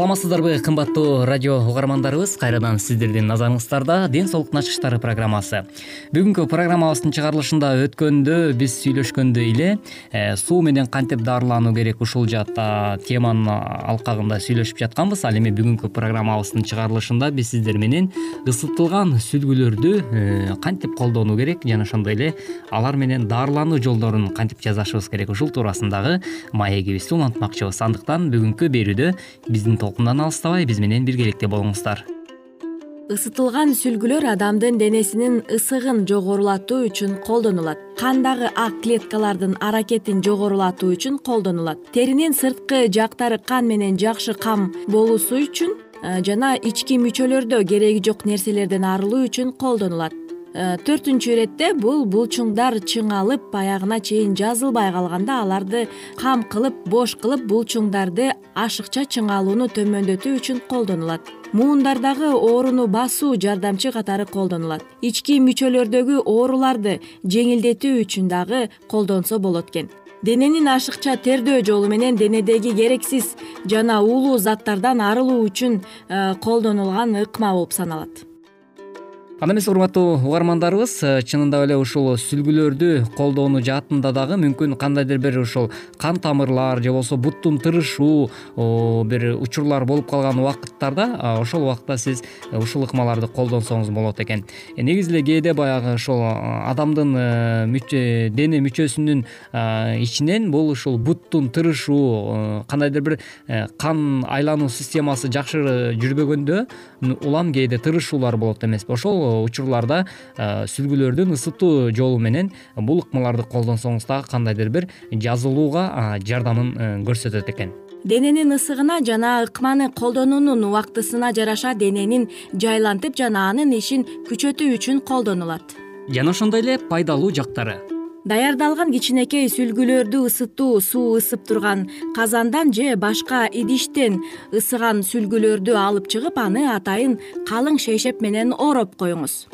саламатсыздарбы кымбаттуу радио угармандарыбыз? Кайрадан сиздердин назарыңыздарда ден соолуктун ачкычтары программасы. Бүгүнкү программабыздын чыгарылышында өткөндө биз сүйлөшкөндөй эле э, суу менен кантип дарылануу керек ушул жаатта теманын алкагында сүйлөшүп жатканбыз. Ал эми бүгүнкү программабыздын чыгарылышында биз сиздер менен ысытылган сүлгүлөрдү э, кантип колдонуу керек? Жана ошондой эле алар менен дарылануу жолдорун кантип жасашыбыз керек? Ушул туурасындагы маегибизди улантмакчыбыз. Андыктан бүгүнкү берүүдө биздин толкундан алыстабай биз менен биргеликте болуңуздар. Ысытылган сүлгүлөр адамдын денесинин ысыгын жогорулатуу үчүн колдонулат. Кандагы ак клеткалардын аракетин жогорулатуу үчүн колдонулат. Теринин сырткы жактары кан менен жакшы кам болуусу үчүн жана ички мүчөлөрдө кереги жок нерселерден арылуу үчүн колдонулат төртүнчү иретте бул булчуңдар чыңалып аягына чейин жазылбай калганда аларды кам кылып бош кылып булчуңдарды ашыкча чыңалууну төмөндөтүү үчүн колдонулат. Муундардагы ооруну басуу жардамчы катары колдонулат. Ички мүчөлөрдөгү ооруларды жеңилдетүү үчүн дагы колдонсо болот экен. Дененин ашыкча тердөө жолу менен денедеги керексиз жана уулуу заттардан арылуу үчүн э, колдонулган ыкма болуп саналат анда эмесе урматтуу угармандарыбыз э, чынында эле ушул сүлгүлөрдү колдонуу жаатында дагы мүмкүн кандайдыр бир ушул кан тамырлар же болбосо буттун тырышуу бир учурлар болуп калган убакыттарда ошол убакта сиз э, ушул ыкмаларды колдонсоңуз болот экен. Э, негизи эле кээде баягы ошол адамдын дене мүчөсүнүн ичинен бул ушул буттун тырышуу кандайдыр бир кан айлануу системасы жакшы жүрбөгөндө улам кээде тырышуулар болот эмеспи ошол учурларда э, сүлгүлөрдүн ысытуу жолу менен бул ыкмаларды колдонсоңуз дагы кандайдыр бир жазылууга жардамын э, көрсөтөт экен. Дененин ысыгына жана ыкманы колдонуунун убактысына жараша дененин жайлантып жана анын ишин күчөтүү үчүн колдонулат. Жана ошондой эле пайдалуу жактары даярдалган кичинекей сүлгүлөрдү ысытуу суу ысып турган казандан же башка идиштен ысыган сүлгүлөрдү алып чыгып аны атайын калың шейшеп менен ороп коюңуз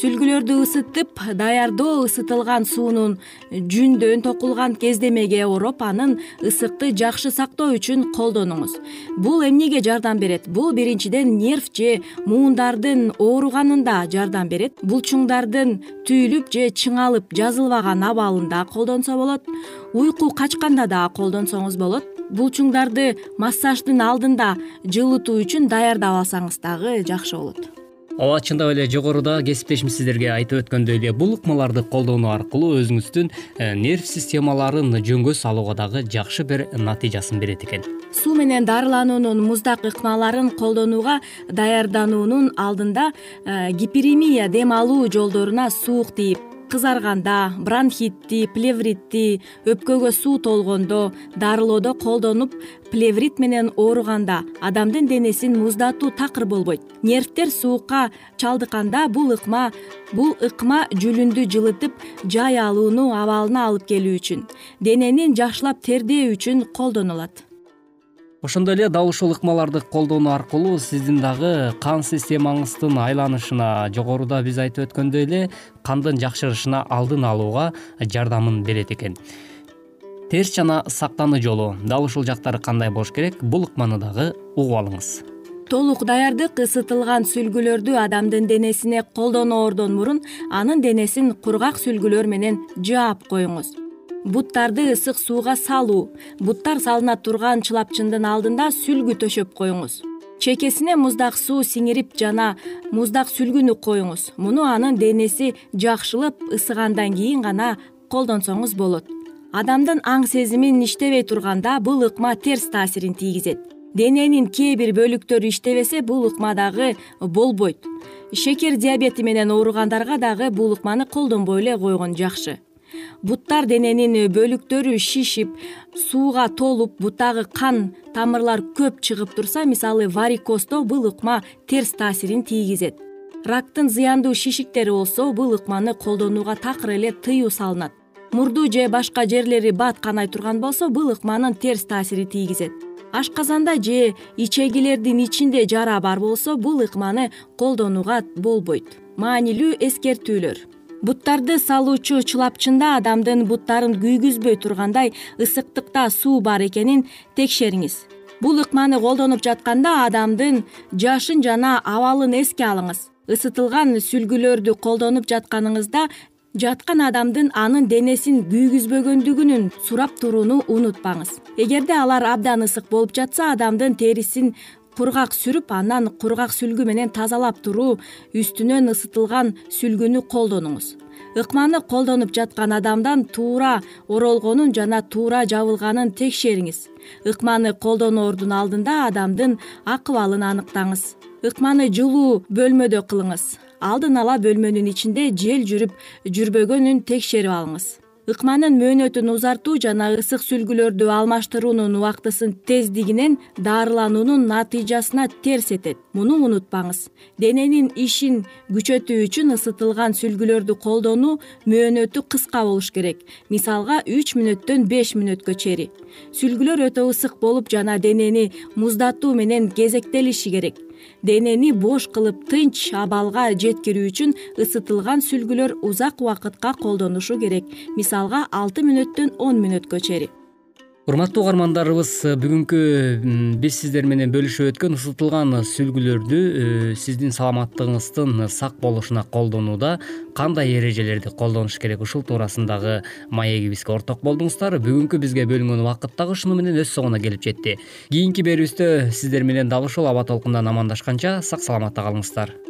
сүлгүлөрдү ысытып даярдоо ысытылган суунун жүндөн токулган кездемеге ороп анын ысыкты жакшы сактоо үчүн колдонуңуз. Бул эмнеге жардам берет? Бул биринчиден нерв же муундардын ооруганында жардам берет. Булчуңдардын түйүлүп же чыңалып жазылбаган абалында колдонсо болот. Уйку качканда дагы колдонсоңуз болот. Булчуңдарды массаждын алдында жылытуу үчүн даярдап алсаңыз дагы жакшы болот ооба чындап эле жогоруда кесиптешим сиздерге айтып өткөндөй эле бул ыкмаларды колдонуу аркылуу өзүңүздүн э, нерв системаларын жөнгө салууга дагы жакшы бир натыйжасын берет экен. Суу менен дарылануунун муздак ыкмаларын колдонууга даярдануунун алдында э, гиперемия дем алуу жолдоруна суук тийип кызарганда бронхитти плевритти өпкөгө суу толгондо дарылоодо колдонуп плеврит менен ооруганда адамдын денесин муздатуу такыр болбойт. Нервтер суукка чалдыкканда бул ыкма бул ыкма жүлүндү жылытып жай алууну абалына алып келүү үчүн денени жакшылап тердөө үчүн колдонулат ошондой эле дал ушул ыкмаларды колдонуу аркылуу сиздин дагы кан системаңыздын айланышына жогоруда биз айтып өткөндөй эле кандын жакшырышына алдын алууга жардамын берет экен. Терс жана сактануу жолу. Дал ушул жактары кандай болуш керек? Бул ыкманы дагы угуп алыңыз. Толук даярдык ысытылган сүлгүлөрдү адамдын денесине колдоноордон мурун анын денесин кургак сүлгүлөр менен жаап коюңуз буттарды ысык сууга салуу. Буттар салына турган чылапчындын алдында сүлгү төшөп коюңуз. Чекесине муздак суу сиңирип жана муздак сүлгүнү коюңуз. Муну анын денеси жакшылып ысыгандан кийин гана колдонсоңуз болот. Адамдын аң сезимин иштебей турганда бул ыкма терс таасирин тийгизет. Дененин кээ бир бөлүктөрү иштебесе бул ыкма дагы болбойт. Шекер диабети менен ооругандарга дагы бул ыкманы колдонбой эле койгон жакшы буттар дененин бөлүктөрү шишип сууга толуп буттагы кан тамырлар көп чыгып турса мисалы варикоздо бул ыкма терс таасирин тийгизет. Рактын зыяндуу шишиктери болсо бул ыкманы колдонууга такыр эле тыюу салынат. Мурду же башка жерлери бат канай турган болсо бул ыкманын терс таасири тийгизет. Ашказанда же ичегилердин ичинде жара бар болсо бул ыкманы колдонууга болбойт. Маанилүү эскертүүлөр буттарды салуучу чылапчында адамдын буттарын күйгүзбөй тургандай ысыктыкта суу бар экенин текшериңиз. Бул ыкманы колдонуп жатканда адамдын жашын жана абалын эске алыңыз. Ысытылган сүлгүлөрдү колдонуп жатканыңызда жаткан адамдын анын денесин күйгүзбөгөндүгүн сурап турууну унутпаңыз. Эгерде алар абдан ысык болуп жатса адамдын терисин кургак сүрүп анан кургак сүлгү менен тазалап туруу үстүнөн ысытылган сүлгүнү колдонуңуз. Ыкманы колдонуп жаткан адамдан туура оролгонун жана туура жабылганын текшериңиз. Ыкманы колдоноордун алдында адамдын акыбалын аныктаңыз. Ыкманы жылуу бөлмөдө кылыңыз. Алдын ала бөлмөнүн ичинде жел жүрүп жүрбөгөнүн текшерип алыңыз ыкманын мөөнөтүн узартуу жана ысык сүлгүлөрдү алмаштыруунун убактысын тездигинен дарылануунун натыйжасына терс этет. Муну унутпаңыз. Дененин ишин күчөтүү үчүн ысытылган сүлгүлөрдү колдонуу мөөнөтү кыска болуш керек. Мисалга үч мүнөттөн беш мүнөткө чейин сүлгүлөр өтө ысык болуп жана денени муздатуу менен кезектелиши керек денени бош кылып тынч абалга жеткирүү үчүн ысытылган сүлгүлөр узак убакытка колдонушу керек. Мисалга алты мүнөттөн он мүнөткө чейин урматтуу угармандарыбыз бүгүнкү биз сиздер менен бөлүшүп өткөн ысытылган сүлгүлөрдү э, сиздин саламаттыгыңыздын сак болушуна колдонууда кандай эрежелерди колдонуш керек ушул туурасындагы маегибизге орток болдуңуздар? Бүгүнкү бизге бөлүнгөн убакыт дагы ушуну менен өз соңуна келип жетти. Кийинки берүүбүздө сиздер менен дал ушул аба толкундан амандашканча сак саламатта калыңыздар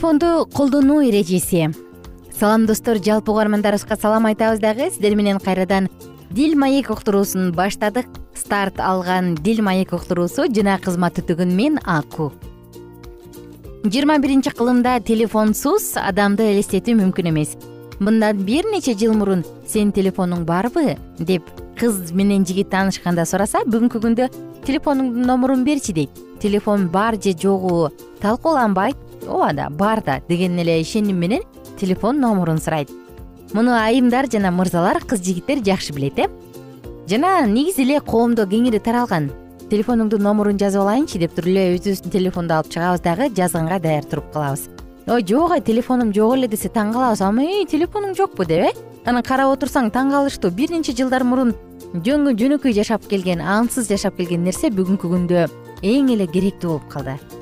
телефонду колдонуу эрежеси. Салам достор жалпы угармандарыбызга салам айтабыз дагы. Сиздер менен кайрадан дил маек уктуруусун баштадык. Старт алган дил маек уктуруусу жана кызмат өтөгөн мен аку. Жыйырма биринчи кылымда телефонсуз адамды элестетүү мүмкүн эмес. Мындан бир нече жыл мурун сенин телефонуң барбы? Деп кыз менен жигит таанышканда сураса бүгүнкү күндө телефонуңдун номурун берчи дейт. Телефон бар же жогу талкууланбайт ооба да бар да деген эле ишеним менен телефон номурун сурайт. Муну айымдар жана мырзалар кыз жигиттер жакшы билет э? Жана негизи эле коомдо кеңири таралган. Телефонуңдун номурун жазып алайынчы деп туруп эле өзүбүздүн телефонду алып чыгабыз дагы жазганга даяр туруп калабыз. Ой жок ай телефонум жок эле десе таң калабыз. Ай телефонуң жокпу? деп э? Анан карап отурсаң таң калыштуу. Бир нече жылдар мурун жөнөкөй жашап келген ансыз жашап келген нерсе бүгүнкү күндө эң эле керектүү болуп калды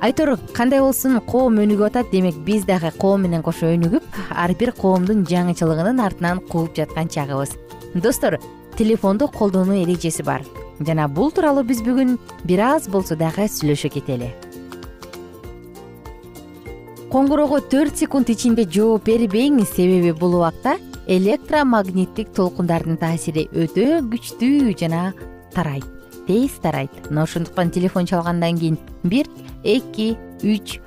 айтор кандай болсун коом өнүгүп атат демек биз дагы коом менен кошо өнүгүп ар бир коомдун жаңычылыгынын артынан кууп жаткан чагыбыз. Достор телефонду колдонуу эрежеси бар. Жана бул тууралуу биз бүгүн бир аз болсо дагы сүйлөшө кетели. Коңгуроого төрт секунд ичинде жооп бербеңиз себеби бул убакта электромагниттик толкундардын таасири өтө күчтүү жана тарайт тез тарайт. Мына ошондуктан телефон чалгандан кийин бир эки үч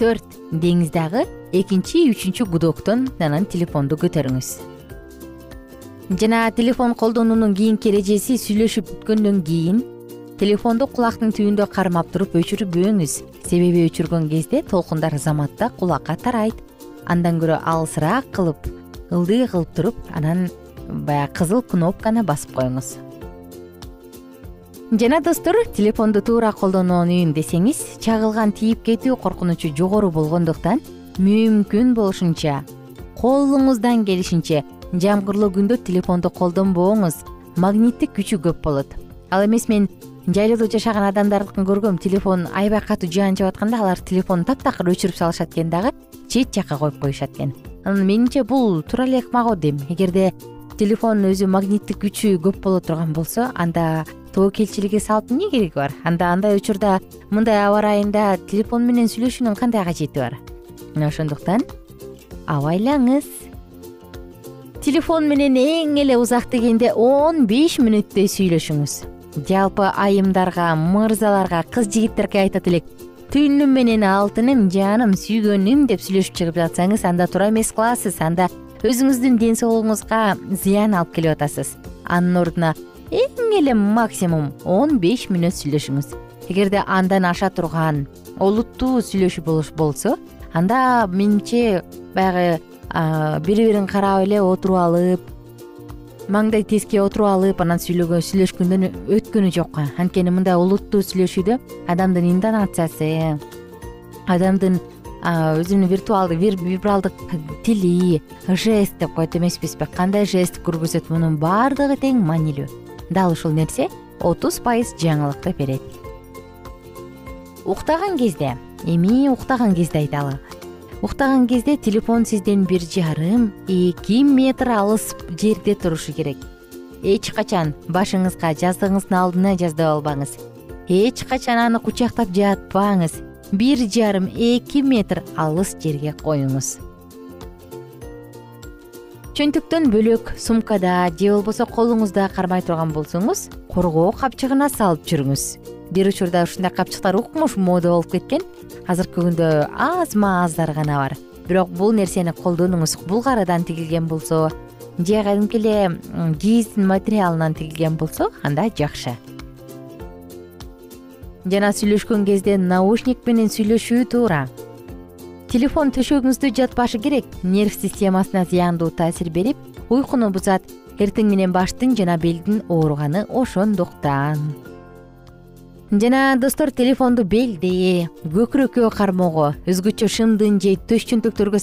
төрт деңиз дагы экинчи үчүнчү гудоктон анан телефонду көтөрүңүз. Жана телефон колдонуунун кийинки эрежеси сүйлөшүп бүткөндөн кийин телефонду кулактын түбүндө кармап туруп өчүрбөңүз себеби өчүргөн кезде толкундар заматта кулакка тарайт. Андан көрө алысыраак кылып ылдый кылып туруп анан баягы кызыл кнопканы басып коюңуз жана достор телефонду туура колдоноюн десеңиз чагылган тийип кетүү коркунучу жогору болгондуктан мүмкүн болушунча. Колуңуздан келишинче жамгырлуу күндө телефонду колдонбооңуз магниттик күчү көп болот. Ал эмес мен жайлоодо жашаган адамдардыкын көргөм телефон аябай катуу жаан жаап атканда алар телефонду таптакыр өчүрүп салышат экен дагы чет жакка коюп коюшат экен. Анан менимче бул туура эле ыкма го дейм эгерде телефон өзү магниттик күчү көп боло турган болсо анда тобокелчиликке салып эмне кереги бар? Анда андай учурда мындай аба ырайында телефон менен сүйлөшүүнүн кандай кажети бар? Мына ошондуктан абайлаңыз. Телефон менен эң эле узак дегенде он беш мүнөттөй сүйлөшүңүз. Жалпы айымдарга мырзаларга кыз жигиттерге айтат элек түнүм менен алтыным жаным сүйгөнүм деп сүйлөшүп чыгып жатсаңыз анда туура эмес кыласыз анда өзүңүздүн ден соолугуңузга зыян алып келип атасыз. Анын ордуна эң эле максимум он беш мүнөт сүйлөшүңүз. Эгерде андан аша турган олуттуу сүйлөшүү болсо анда менимче баягы бири бирин карап эле отуруп алып маңдай теске отуруп алып анан сүйлөгөн сүйлөшкөндөн өткөнү жок анткени мындай олуттуу сүйлөшүүдө адамдын интонациясы адамдын өзүнүн виртуалдык вибралдык тили жест деп коет эмеспизби. Кандай жест көргөзөт мунун баардыгы тең маанилүү дал ушул нерсе отуз пайыз жаңылыкты берет. Уктаган кезде эми уктаган кезде айталы. Уктаган кезде телефон сизден бир жарым эки метр алыс жерде турушу керек. Эч качан башыңызга жаздыгыңыздын алдына жаздап албаңыз. Эч качан аны кучактап жатпаңыз бир жарым эки метр алыс жерге коюңуз чөнтөктөн бөлөк сумкада же болбосо колуңузда кармай турган болсоңуз коргоо капчыгына салып жүрүңүз. Бир учурда ушундай капчыктар укмуш мода болуп кеткен. Азыркы күндө азма аздар гана бар. Бирок бул нерсени колдонуңуз булгарадан тигилген болсо же кадимки эле кийиздин материалынан тигилген болсо анда жакшы. Жана сүйлөшкөн кезде наушник менен сүйлөшүү туура телефон төшөгүңүздө жатпашы керек. Нерв системасына зыяндуу таасир берип уйкуну бузат эртең менен баштын жана белдин ооруганы ошондуктан. Жана достор телефонду белде көкүрөккө кармоого өзгөчө шымдын же төш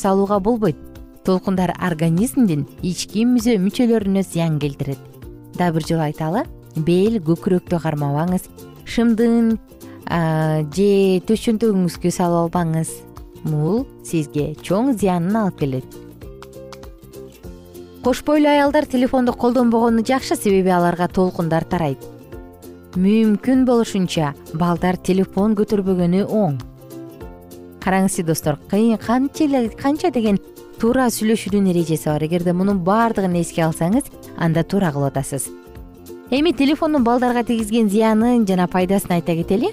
салууга болбойт. Толкундар организмдин ички мүчөлөрүнө зыян келтирет. Дагы бир жолу айталы бел көкүрөктү кармабаңыз шымдын же төш чөнтөгүңүзгө салып албаңыз бул сизге чоң зыянын алып келет. Кош бойлуу аялдар телефонду колдонбогону жакшы себеби аларга толкундар тарайт. Мүмкүн болушунча балдар телефон көтөрбөгөнү оң. Караңызчы достор канча деген туура сүйлөшүүнүн эрежеси бар. Эгерде мунун баардыгын эске алсаңыз анда туура кылып атасыз. Эми телефондун балдарга тийгизген зыянын жана пайдасын айта кетели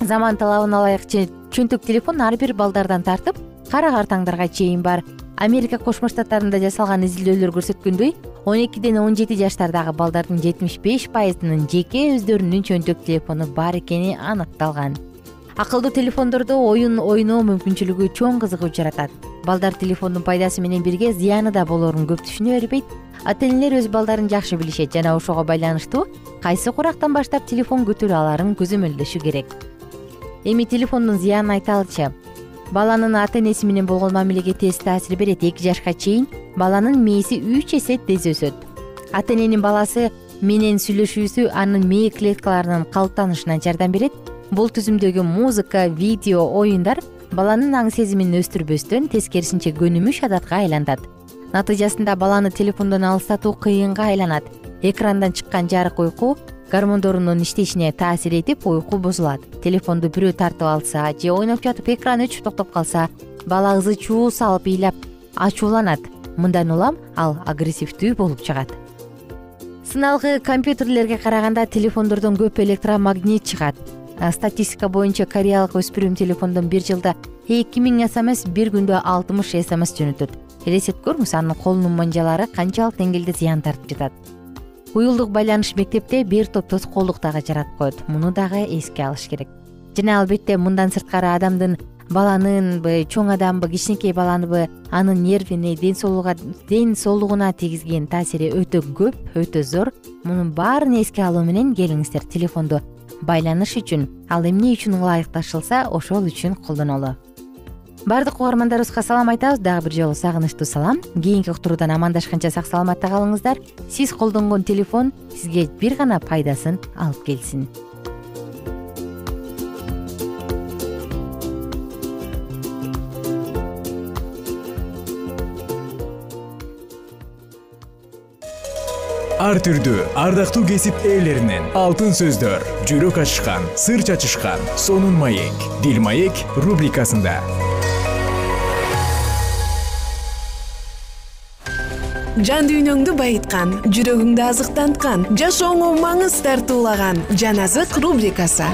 заман талабына ылайык чөнтөк телефон ар бир балдардан тартып кара картаңдарга чейин бар. Америка кошмо штаттарында жасалган изилдөөлөр көрсөткөндөй он экиден он жети жаштардагы балдардын жетимиш беш пайызынын жеке өздөрүнүн чөнтөк телефону бар экени аныкталган. Акылдуу телефондордо оюн ойноо мүмкүнчүлүгү чоң кызыгуу жаратат. Балдар телефондун пайдасы менен бирге зыяны да болорун көп түшүнө бербейт. Ата энелер өз балдарын жакшы билишет жана ошого байланыштуу кайсы курактан баштап телефон көтөрө аларын көзөмөлдөшү керек эми телефондун зыянын айталычы баланын ата энеси менен болгон мамилеге терс таасир берет эки жашка чейин баланын мээси үч эсе тез өсөт. Ата эненин баласы менен сүйлөшүүсү анын мээ клеткаларынын калыптанышына жардам берет. Бул түзүмдөгү музыка видео оюндар баланын аң сезимин өстүрбөстөн тескерисинче көнүмүш адатка айлантат. Натыйжасында баланы телефондон алыстатуу кыйынга айланат. Экрандан чыккан жарык уйку гормондорунун иштешине таасир этип уйку бузулат. Телефонду бирөө тартып алса же ойноп жатып экран өчүп токтоп калса бала ызы чуу салып ыйлап ачууланат. Мындан улам ал агрессивдүү болуп чыгат. Сыналгы компьютерлерге караганда телефондордон көп электромагнит чыгат. Статистика боюнча кореялык өспүрүм телефондон бир жылда эки миң смс бир күндө алтымыш смс жөнөтөт. Элестетип көрүңүз анын колунун манжалары канчалык деңгээлде зыян тартып жатат уюлдук байланыш мектепте бир топ тоскоолдук дагы жаратып коет. Муну дагы эске алыш керек. Жана албетте мындан сырткары адамдын баланынбы чоң адамбы кичинекей баланыбы анын нервине ден соолугуна тийгизген таасири өтө көп өтө зор. Мунун баарын эске алуу менен келиңиздер. Телефонду байланыш үчүн ал эмне үчүн ылайыкташылса ошол үчүн колдонолу баардык угармандарыбызга салам айтабыз. Дагы бир жолу сагынычтуу салам. Кийинки уктуруудан амандашканча сак саламатта калыңыздар. Сиз колдонгон телефон сизге бир гана пайдасын алып келсин. Ар түрдүү ардактуу кесип ээлеринен алтын сөздөр жүрөк ачышкан сыр чачышкан сонун маек дил маек рубрикасында жан дүйнөңдү байыткан жүрөгүңдү азыктанткан жашооңо маңыз тартуулаган жан азык рубрикасы.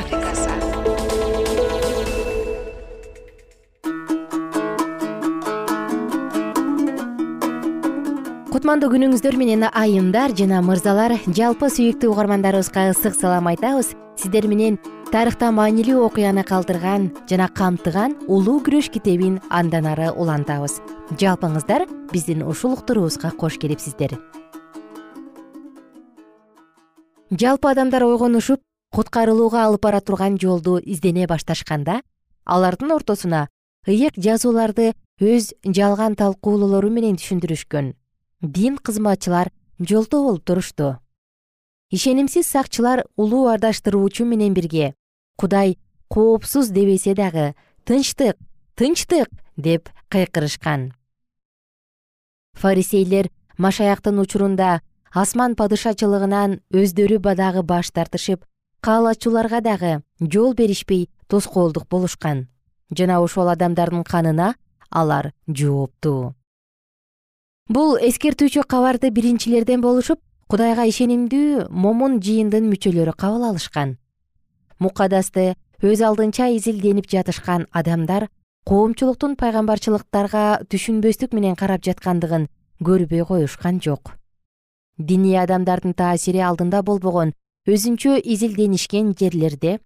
Кутмандуу күнүңүздөр менен айымдар жана мырзалар жалпы сүйүктүү угармандарыбызга ысык салам айтабыз. Сиздер менен тарыхта маанилүү окуяны калтырган жана камтыган улуу күрөш китебин андан ары улантабыз. Жалпыңыздар биздин ушул уктуруубузга кош келипсиздер. Жалпы адамдар ойгонушуп куткарылууга алып бара турган жолду издене башташканда алардын ортосуна ыйык жазууларды өз жалган талкуулоолору менен түшүндүрүшкөн дин кызматчылар жолдо болуп турушту ишенимсиз сакчылар улуу ардаштыруучу менен бирге. Кудай коопсуз дебесе дагы тынчтык тынчтык! деп кыйкырышкан фарисейлер машаяктын учурунда асман падышачылыгынан өздөрү дагы баш тартышып каалачуларга дагы жол беришпей тоскоолдук болушкан. Жана ошол адамдардын канына алар жооптуу бул эскертүүчү кабарды биринчилерден болушуп кудайга ишенимдүү момун жыйындын мүчөлөрү кабыл алышкан. Мукадасты өз алдынча изилденип жатышкан адамдар коомчулуктун пайгамбарчылыктарга түшүнбөстүк менен карап жаткандыгын көрбөй коюшкан жок. Диний адамдардын таасири алдында болбогон өзүнчө изилденишкен жерлерде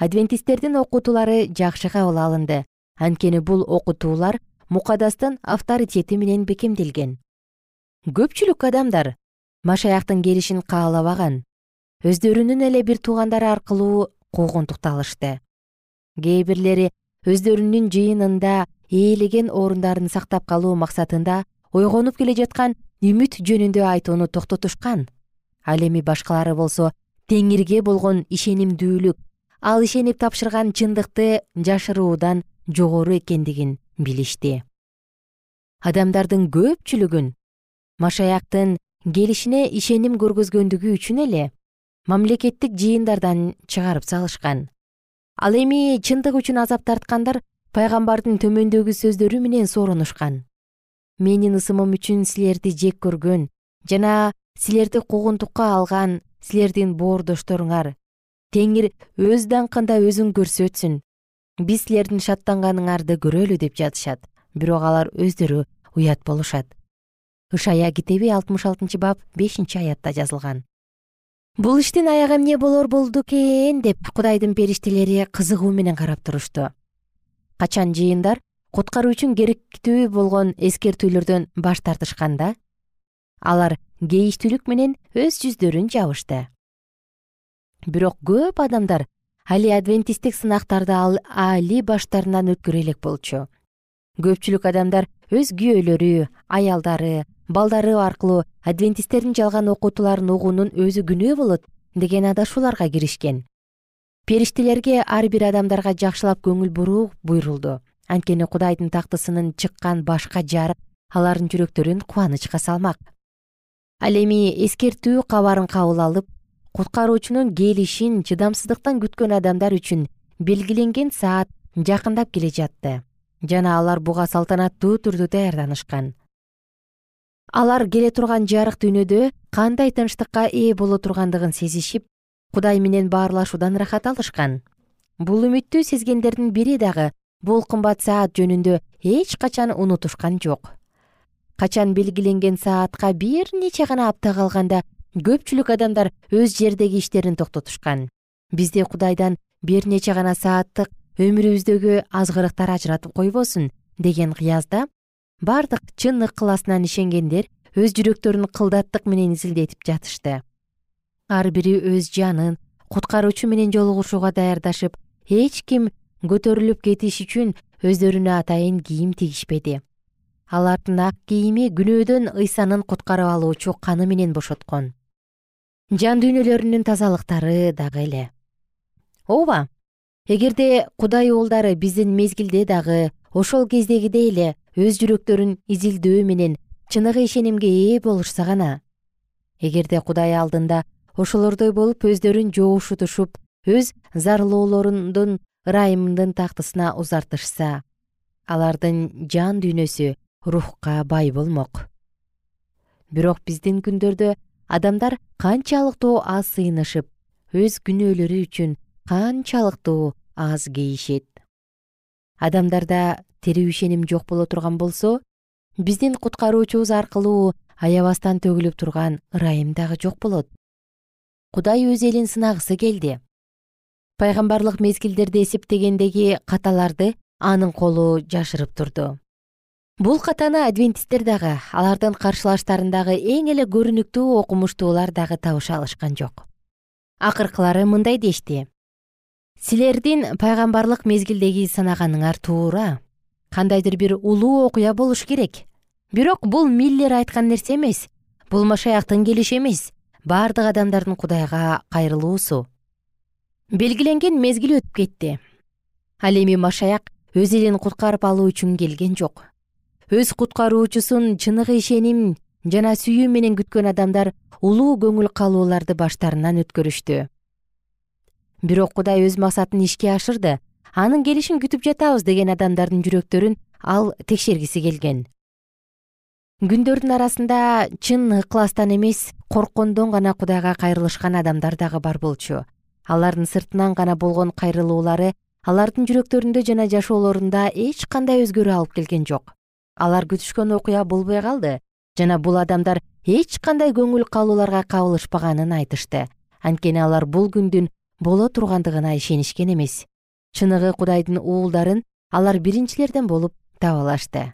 адвентисттердин окутуулары жакшы кабыл алынды. Анткени бул окутуулар мукадастын авторитети менен бекемделген. Көпчүлүк адамдар машаяктын келишин каалабаган. Өздөрүнүн эле бир туугандары аркылуу куугунтукту алышты. Кээ бирлери өздөрүнүн жыйынында ээлеген орундарын сактап калуу максатында ойгонуп келе жаткан үмүт жөнүндө айтууну токтотушкан. Ал эми башкалары болсо теңирге болгон ишенимдүүлүк ал ишенип тапшырган чындыкты жашыруудан жогору экендигин билишти. Адамдардын көпчүлүгүн машаяктын келишине ишеним көргөзгөндүгү үчүн эле мамлекеттик жыйындардан чыгарып салышкан. Ал эми чындык үчүн азап тарткандар пайгамбардын төмөндөгү сөздөрү менен соорунушкан менин ысымым үчүн силерди жек көргөн жана силерди куугунтукка алган силердин боордошторуңар теңир өз даңкында өзүн көрсөтсүн. Биз силердин шаттанганыңарды көрөлү деп жатышат бирок алар өздөрү уят болушат ышая китеби алтымыш алтынчы бап бешинчи аятта жазылган. Бул иштин аягы эмне болор болду экен? деп кудайдын периштелери кызыгуу менен карап турушту качан жыйындар куткаруу үчүн керектүү болгон эскертүүлөрдөн баш тартышканда алар кейиштүүлүк менен өз жүздөрүн жабышты. Бирок көп адамдар али адвентисттик сынактарды али баштарынан өткөрө элек болчу. Көпчүлүк адамдар өз күйөөлөрү аялдары балдары аркылуу адвентисттердин жалган окутууларын угуунун өзү күнөө болот деген адашууларга киришкен. Периштелерге ар бир адамдарга жакшылап көңүл буруу буйрулду. Анткени кудайдын тактысынын чыккан башка жарык алардын жүрөктөрүн кубанычка салмак. Ал эми эскертүү кабарын кабыл алып куткаруучунун келишин чыдамсыздыктан күткөн адамдар үчүн белгиленген саат жакындап келе жатты жана алар буга салтанаттуу түрдө даярданышкан. Алар келе турган жарык дүйнөдө кандай тынчтыкка ээ боло тургандыгын сезишип кудай менен баарлашуудан ырахат алышкан. Бул үмүттү сезгендердин бири дагы бул кымбат саат жөнүндө эч качан унутушкан жок. Качан белгиленген саатка бир нече гана апта калганда көпчүлүк адамдар өз жердеги иштерин токтотушкан. Бизди кудайдан бир нече гана сааттык өмүрүбүздөгү азгырыктар ажыратып койбосун деген кыязда бардык чын ыкыласынан ишенгендер өз жүрөктөрүн кылдаттык менен изилдетип жатышты. Ар бири өз жанын куткаруучу менен жолугушууга даярдашып эч ким көтөрүлүп кетиш үчүн өздөрүнө атайын кийим тигишпеди. Алардын ак кийими күнөөдөн ыйсанын куткарып алуучу каны менен бошоткон. Жан дүйнөлөрүнүн тазалыктары дагы эле. Ооба эгерде кудай уулдары биздин мезгилде дагы ошол кездегидей эле өз жүрөктөрүн изилдөө менен чыныгы ишенимге ээ болушса гана эгерде кудай алдында ошолордой болуп өздөрүн жоошутушуп өз зарлоолорундун ырайымдын тактысына узартышса алардын жан дүйнөсү рухка бай болмок. Бирок биздин күндөрдө адамдар канчалыктуу аз сыйынышып өз күнөөлөрү үчүн канчалыктуу аз кейишет адамдарда тирүү ишеним жок боло турган болсо биздин куткаруучубуз аркылуу аябастан төгүлүп турган ырайым дагы жок болот. Кудай өз элин сынагысы келди. Пайгамбарлык мезгилдерди эсептегендеги каталарды анын колу жашырып турду. Бул катаны адвентисттер дагы алардын каршылаштарындагы эң эле көрүнүктүү окумуштуулар дагы табыша алышкан жок. Акыркылары мындай дешти силердин пайгамбарлык мезгилдеги санаганыңар туура. Кандайдыр бир улуу окуя болуш керек. Бирок бул миллер айткан нерсе эмес бул машаяктын келиши эмес. Бардык адамдардын кудайга кайрылуусу. Белгиленген мезгил өтүп кетти. Ал эми машаяк өз элин куткарып алуу үчүн келген жок. Өз куткаруучусун чыныгы ишеним жана сүйүү менен күткөн адамдар улуу көңүл калууларды баштарынан өткөрүштү бирок кудай өз максатын ишке ашырды. Анын келишин күтүп жатабыз деген адамдардын жүрөктөрүн ал текшергиси келген. Күндөрдүн арасында чын ыкластан эмес корккондон гана кудайга кайрылышкан адамдар дагы бар болчу. Алардын сыртынан гана болгон кайрылуулары алардын жүрөктөрүндө жана жашоолорунда эч кандай өзгөрүү алып келген жок. Алар күтүшкөн окуя болбой калды жана бул адамдар эч кандай көңүл калууларга кабылышпаганын айтышты. Анткени алар бул күндүн боло тургандыгына ишенишкен эмес. Чыныгы кудайдын уулдарын алар биринчилерден болуп таба алышты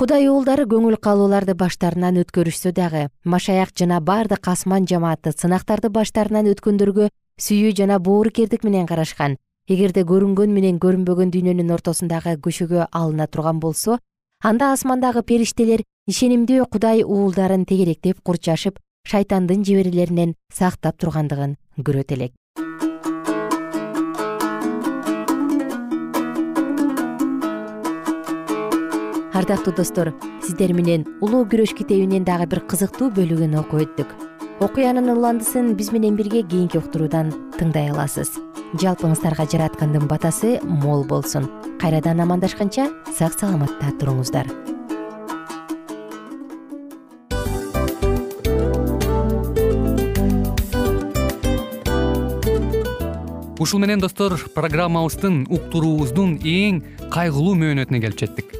кудай уулдары көңүл калууларды баштарынан өткөрүшсө дагы машаяк жана бардык асман жамааты сынактарды баштарынан өткөндөргө сүйүү жана боорукердик менен карашкан эгерде көрүнгөн менен көрүнбөгөн дүйнөнүн ортосундагы көшөгө алына турган болсо анда асмандагы периштелер ишенимдүү кудай уулдарын тегеректеп курчашып шайтандын жеберелеринен сактап тургандыгын көрөт элек ардактуу достор сиздер менен улуу күрөш китебинин дагы бир кызыктуу бөлүгүн окуп өттүк. Окуянын уландысын биз менен бирге кийинки уктуруудан тыңдай аласыз. Жалпыңыздарга жараткандын батасы мол болсун. Кайрадан амандашканча сак саламатта туруңуздар. Ушул менен достор программабыздын уктуруубуздун эң кайгылуу мөөнөтүнө келип жеттик